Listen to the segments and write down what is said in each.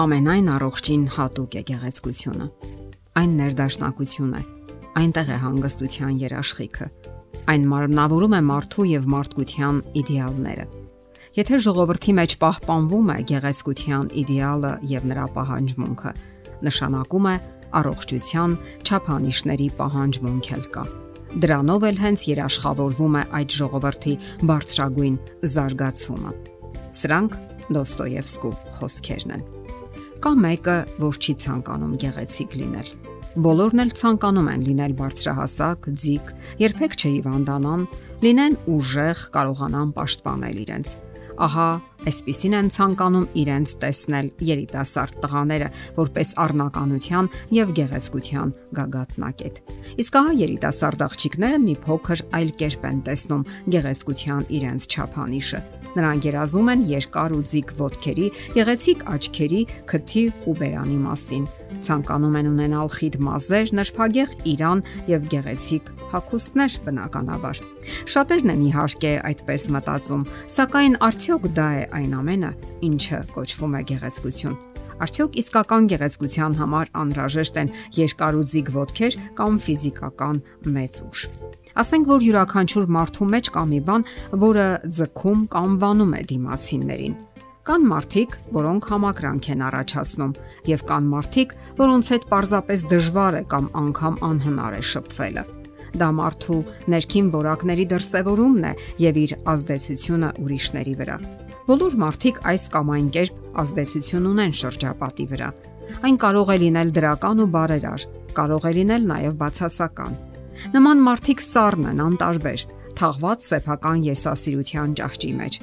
Ամենայն առողջին հատուկ է գեղեցկությունը։ Այն ներդաշնակություն է։ Այնտեղ է հանգստության երաշխիքը։ Այն մարմնավորում է մարդու եւ մարդկության իդեալները։ Եթե ժողովրդի մեջ պահպանվում է գեղեցկության իդեալը եւ նրա պահանջմունքը, նշանակում է առողջության չափանիշների պահանջմունք էլ կա։ Դրանով էլ հենց երաշխավորվում է այդ ժողովրդի բարձրագույն զարգացումը։ Սրանք Դոստոևսկու խոսքերն են։ Կա մեկը, որ չի ցանկանում գեղեցիկ լինել։ Բոլորն էլ ցանկանում են լինել բարձրահասակ, ձիգ, երբեք չհիվանդանան, լինեն ուժեղ, կարողանան պաշտպանել իրենց։ Ահա, այսպիսին են ցանկանում իրենց տեսնել երիտասարդ տղաները, որպես առնականության եւ գեղեցկության գագաթնակետ։ Իսկ ահա երիտասարդ աղջիկները մի փոքր այլ կերպ են տեսնում գեղեցկության իրենց չափանիշը Նրանք երազում են երկար ու ձիգ ոտքերի, գեղեցիկ աչքերի, քթի ու բերանի մասին։ Ցանկանում են ունենալ խիտ մազեր, նրբագեղ իրան եւ գեղեցիկ հագուստներ բնականաբար։ Շատերն են իհարկե այդպես մտածում, սակայն արդյոք դա է այն ամենը, ինչը կոչվում է գեղեցկություն։ Արդյոք իսկական գեղեցկության համար անհրաժեշտ են երկար ու ձիգ ոտքեր կամ ֆիզիկական մեծ ուժ։ Ասենք որ յուրաքանչյուր մարդու մեջ կա մի բան, որը ձգում կամ վանում է դիմացիններին։ Կան մարդիկ, որոնք համակրանք են առաջացնում, եւ կան մարդիկ, որոնց հետ պարզապես դժվար է կամ անգամ անհնար է շփվելը։ Դա մարդու ներքին որակների դրսևորումն է եւ իր ազդեցությունը ուրիշների վրա։ Բոլոր մարդիկ այս կամ այն կերպ ազդեցություն ունեն շրջապատի վրա։ Այն կարող է լինել դրական ու բարերար, կարող է լինել նաև բացասական։ Նման մարդիկ սառն են, անտարբեր, թաղված սեփական եսասիրության ճահճի մեջ։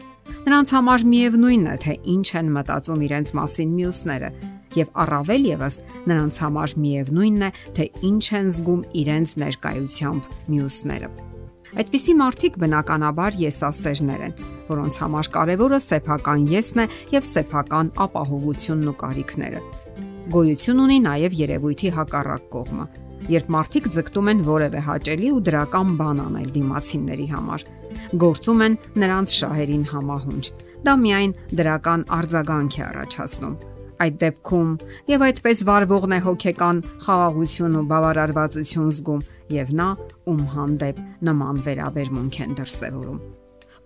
Նրանց համար միևնույնն է, թե ինչ են մտածում իրենց մասին մյուսները, եւ առավել եւս նրանց համար միևնույնն է, թե ինչ են զգում իրենց ներկայությամբ մյուսները։ Այդպիսի մարդիկ բնականաբար եսասերներ են, որոնց համար կարևորը սեփական եսն է եւ սեփական ապահովությունն ու կարիքները։ Գոյություն ունի նաեւ երևույթի հակառակ կողմը, երբ մարդիկ ձգտում են որևէ հաճելի ու դրական բան անել դիմացինների համար, գործում են նրանց շահերին համահունչ։ Դա միայն դրական արձագանք է առաջացնում։ Այդ դեպքում եւ այդպես վարվողն է հոգեկան խաղաղություն ու բավարարվածություն զգում եւ նա ում հանդեպ նման վերաբերմունք են դրսևորում։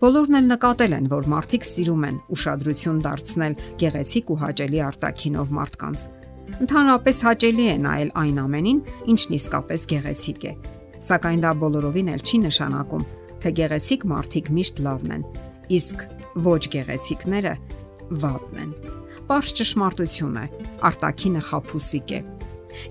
Բոլորն էլ նկատել են, որ մարդիկ սիրում են ուշադրություն դարձնել գեղեցիկ ու հաճելի արտակինով մարդկանց Ընդհանրապես հաճելի է նայել այն ամենին, ինչն իսկապես գեղեցիկ է։ Սակայն դա բոլորովին էլ չի նշանակում, թե գեղեցիկ մարդիկ միշտ լավն են, իսկ ոչ գեղեցիկները վատն են։ Պարզ ճշմարտություն է, արտակինը խափուսիկ է։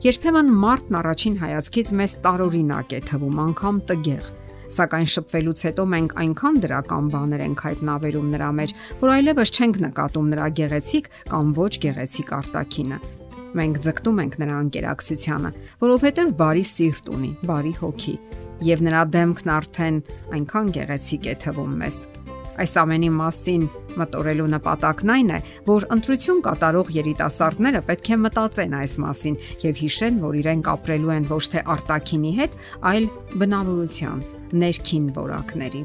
Երբեմն մարդն առաջին հայացքից մեզ տարօրինակ է թվում, անգամ տգեղ, սակայն շփվելուց հետո մենք այնքան դրական բաներ ենք հայտնաբերում նրա մեջ, որ այլևս չենք նկատում նրա գեղեցիկ կամ ոչ գեղեցիկ արտակինը։ Մենք ձգտում ենք նրա անկերակցությանը, որովհետև բարի սիրտ ունի, բարի հոգի, եւ նրա դեմքն արդեն այնքան գեղեցիկ է թվում մեզ։ Այս ամենի մասին մտորելու նպատակն այն է, որ ընտրություն կատարող երիտասարդները պետք է մտածեն այս մասին եւ հիշեն, որ իրենք ապրելու են ոչ թե արտակինի հետ, այլ բնավորության, ներքին որակների։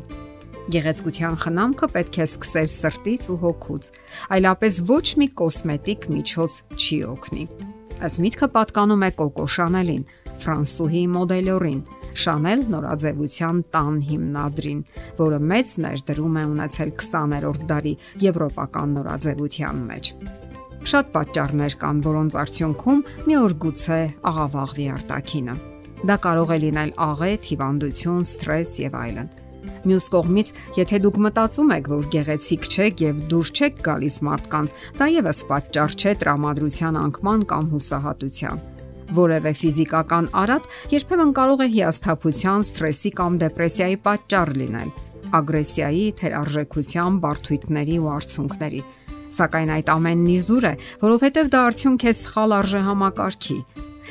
Գեղեցկության խնամքը պետք է սկսել սրտից ու հոգուց, այլապես ոչ մի կոսմետիկ միջոց չի օգնի։ Այս միտքը պատկանում է Կոկո Շանելին, ֆրանսուհի մոդելորին, Շանել նորաձևության տան հիմնադրին, որը մեծ ներդրում է ունեցել 20-րդ դարի եվրոպական նորաձևության մեջ։ Շատ պատճառներ կան, որոնց արդյունքում մի օր գուցե աղավաղվի արտակինը։ Դա կարող է լինել աղետ, հիվանդություն, սթրես եւ այլն։ Մյուս կողմից, եթե դուք մտածում եք, որ գեղեցիկ չեք եւ դուր չեք գալիս մարդկանց, դա եւս պատճառ չէ տրամադրության անկման կամ հուսահատության որևէ ֆիզիկական արատ երբեմն կարող է հիասթափության, սթրեսի կամ դեպրեսիայի պատճառ լինել, ագրեսիայի, թերարժեքության, բարթույթների ու արցունքների։ Սակայն այդ ամենն իզուր է, որովհետև դա արդյունք է սխալ արժեհամակարգի,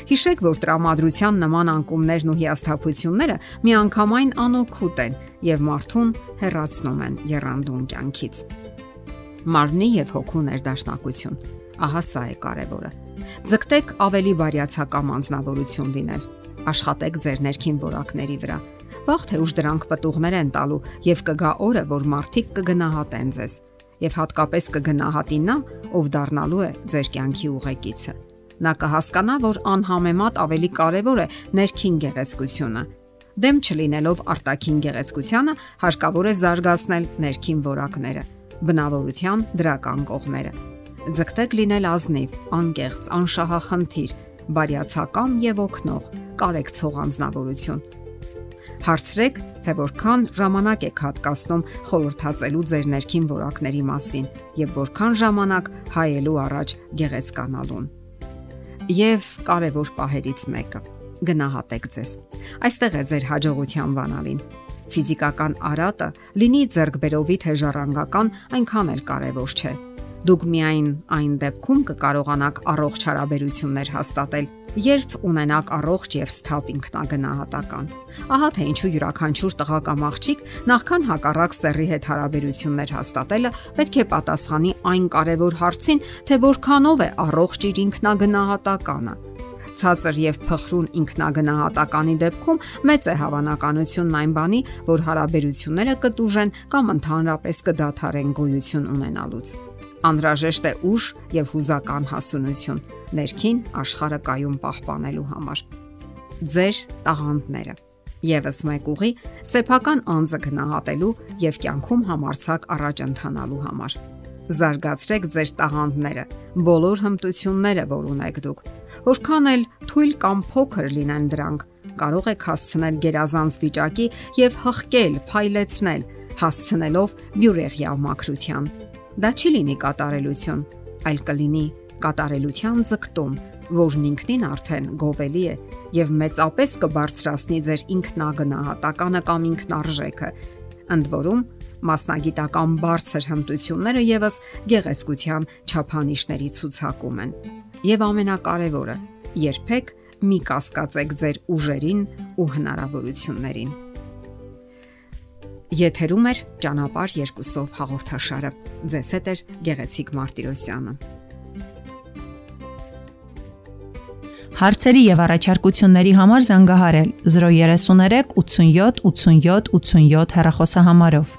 Հիշեք, որ տրամադրության նման անկումներն ու հիասթափությունները միանգամայն անօգուտ են եւ մարդուն հեռացնում են երանդուն կյանքից։ Մարմնի եւ հոգու ներդաշնակություն։ Ահա սա է կարևորը։ Ձգտեք ավելի բարյացակամ անznավորություն լինել։ Աշխատեք ձեր ներքին որակների վրա։ Վաղ թե ուշ դրանք պատուղներ են տալու եւ կգա օրը, որ մարդիկ կգնահատեն ձեզ եւ հատկապես կգնահատի նա, ով դառնալու է ձեր կյանքի ուղեկիցը։ Նա կհասկանա, որ անհամեմատ ավելի կարևոր է ներքին գեղեցկությունը։ Դեմ չլինելով արտաքին գեղեցկությանը, հարկավոր է զարգացնել ներքին որակները, բնավորության դրական կողմերը։ Ձգտեք լինել ազնիվ, անկեղծ, անշահախնդիր, բարյացակամ եւ օգնող, կարեկցող անznավորություն Հարցրեք, թե որքան ժամանակ եք հատկացնում խորհրդածելու ձեր ներքին որակների մասին եւ որքան ժամանակ հայելու առաջ գեղեցկանալուն։ Եվ կարևոր պահերից մեկը՝ գնահատեք ձեզ։ Այստեղ է ձեր հաջողության բանալին։ Ֆիզիկական արատը լինի ձեռքբերովի թե ժառանգական, այնքան էլ կարևոր չէ Դուք միայն այն դեպքում կկարողանաք առողջ հարաբերություններ հաստատել, երբ ունենաք առողջ եւ սթափ ինքնագնահատական։ Ահա թե ինչու յուրաքանչյուր տղա կամ աղջիկ նախքան հակառակ սեռի հետ հարաբերություններ հաստատելը պետք է պատասխանի այն կարևոր հարցին, թե որքանով է առողջ իր ինքնագնահատականը ցածր եւ փխրուն ինքնագնահատականի դեպքում մեծ է հավանականությունն այն բանի, որ հարաբերությունները կտուժեն կամ ընդհանրապես կդադարեն գոյություն ունենալուց անհրաժեշտ է ուժ եւ հուզական հասունություն ներքին աշխարհը կայուն պահպանելու համար։ Ձեր տաղանդները Եվս մեկ ուղի սեփական անձը գնահատելու եւ կյանքում համարցակ առաջ ընթանալու համար։ Զարգացրեք ձեր տաղանդները, բոլոր հմտությունները, որ ունեք դուք։ Որքան էլ թույլ կամ փոքր լինեն դրանք, կարող եք հասցնել գերազանց վիճակի եւ հղկել, փայլեցնել, հասցնելով բյուրեղյա մակրության Դա չի լինի կատարելություն, այլ կլինի կատարելության ձգտում, որն ինքնին արդեն գովելի է եւ մեծապես կբարձրացնի ձեր ինքնագնահատականը կամ ինքնարժեքը։ Ընդ որում, մասնագիտական բարձր հմտությունները եւս գեղեցկության չափանիշների ցուցակում են։ Եվ ամենակարևորը, երբեք մի կասկածեք ձեր ուժերին ու հնարավորություններին։ Եթերում է ճանապարհ երկուսով հաղորդաշարը։ Ձեզ հետ է Գեղեցիկ Մարտիրոսյանը։ Հարցերի եւ առաջարկությունների համար զանգահարել 033 87 87 87 հեռախոսահամարով։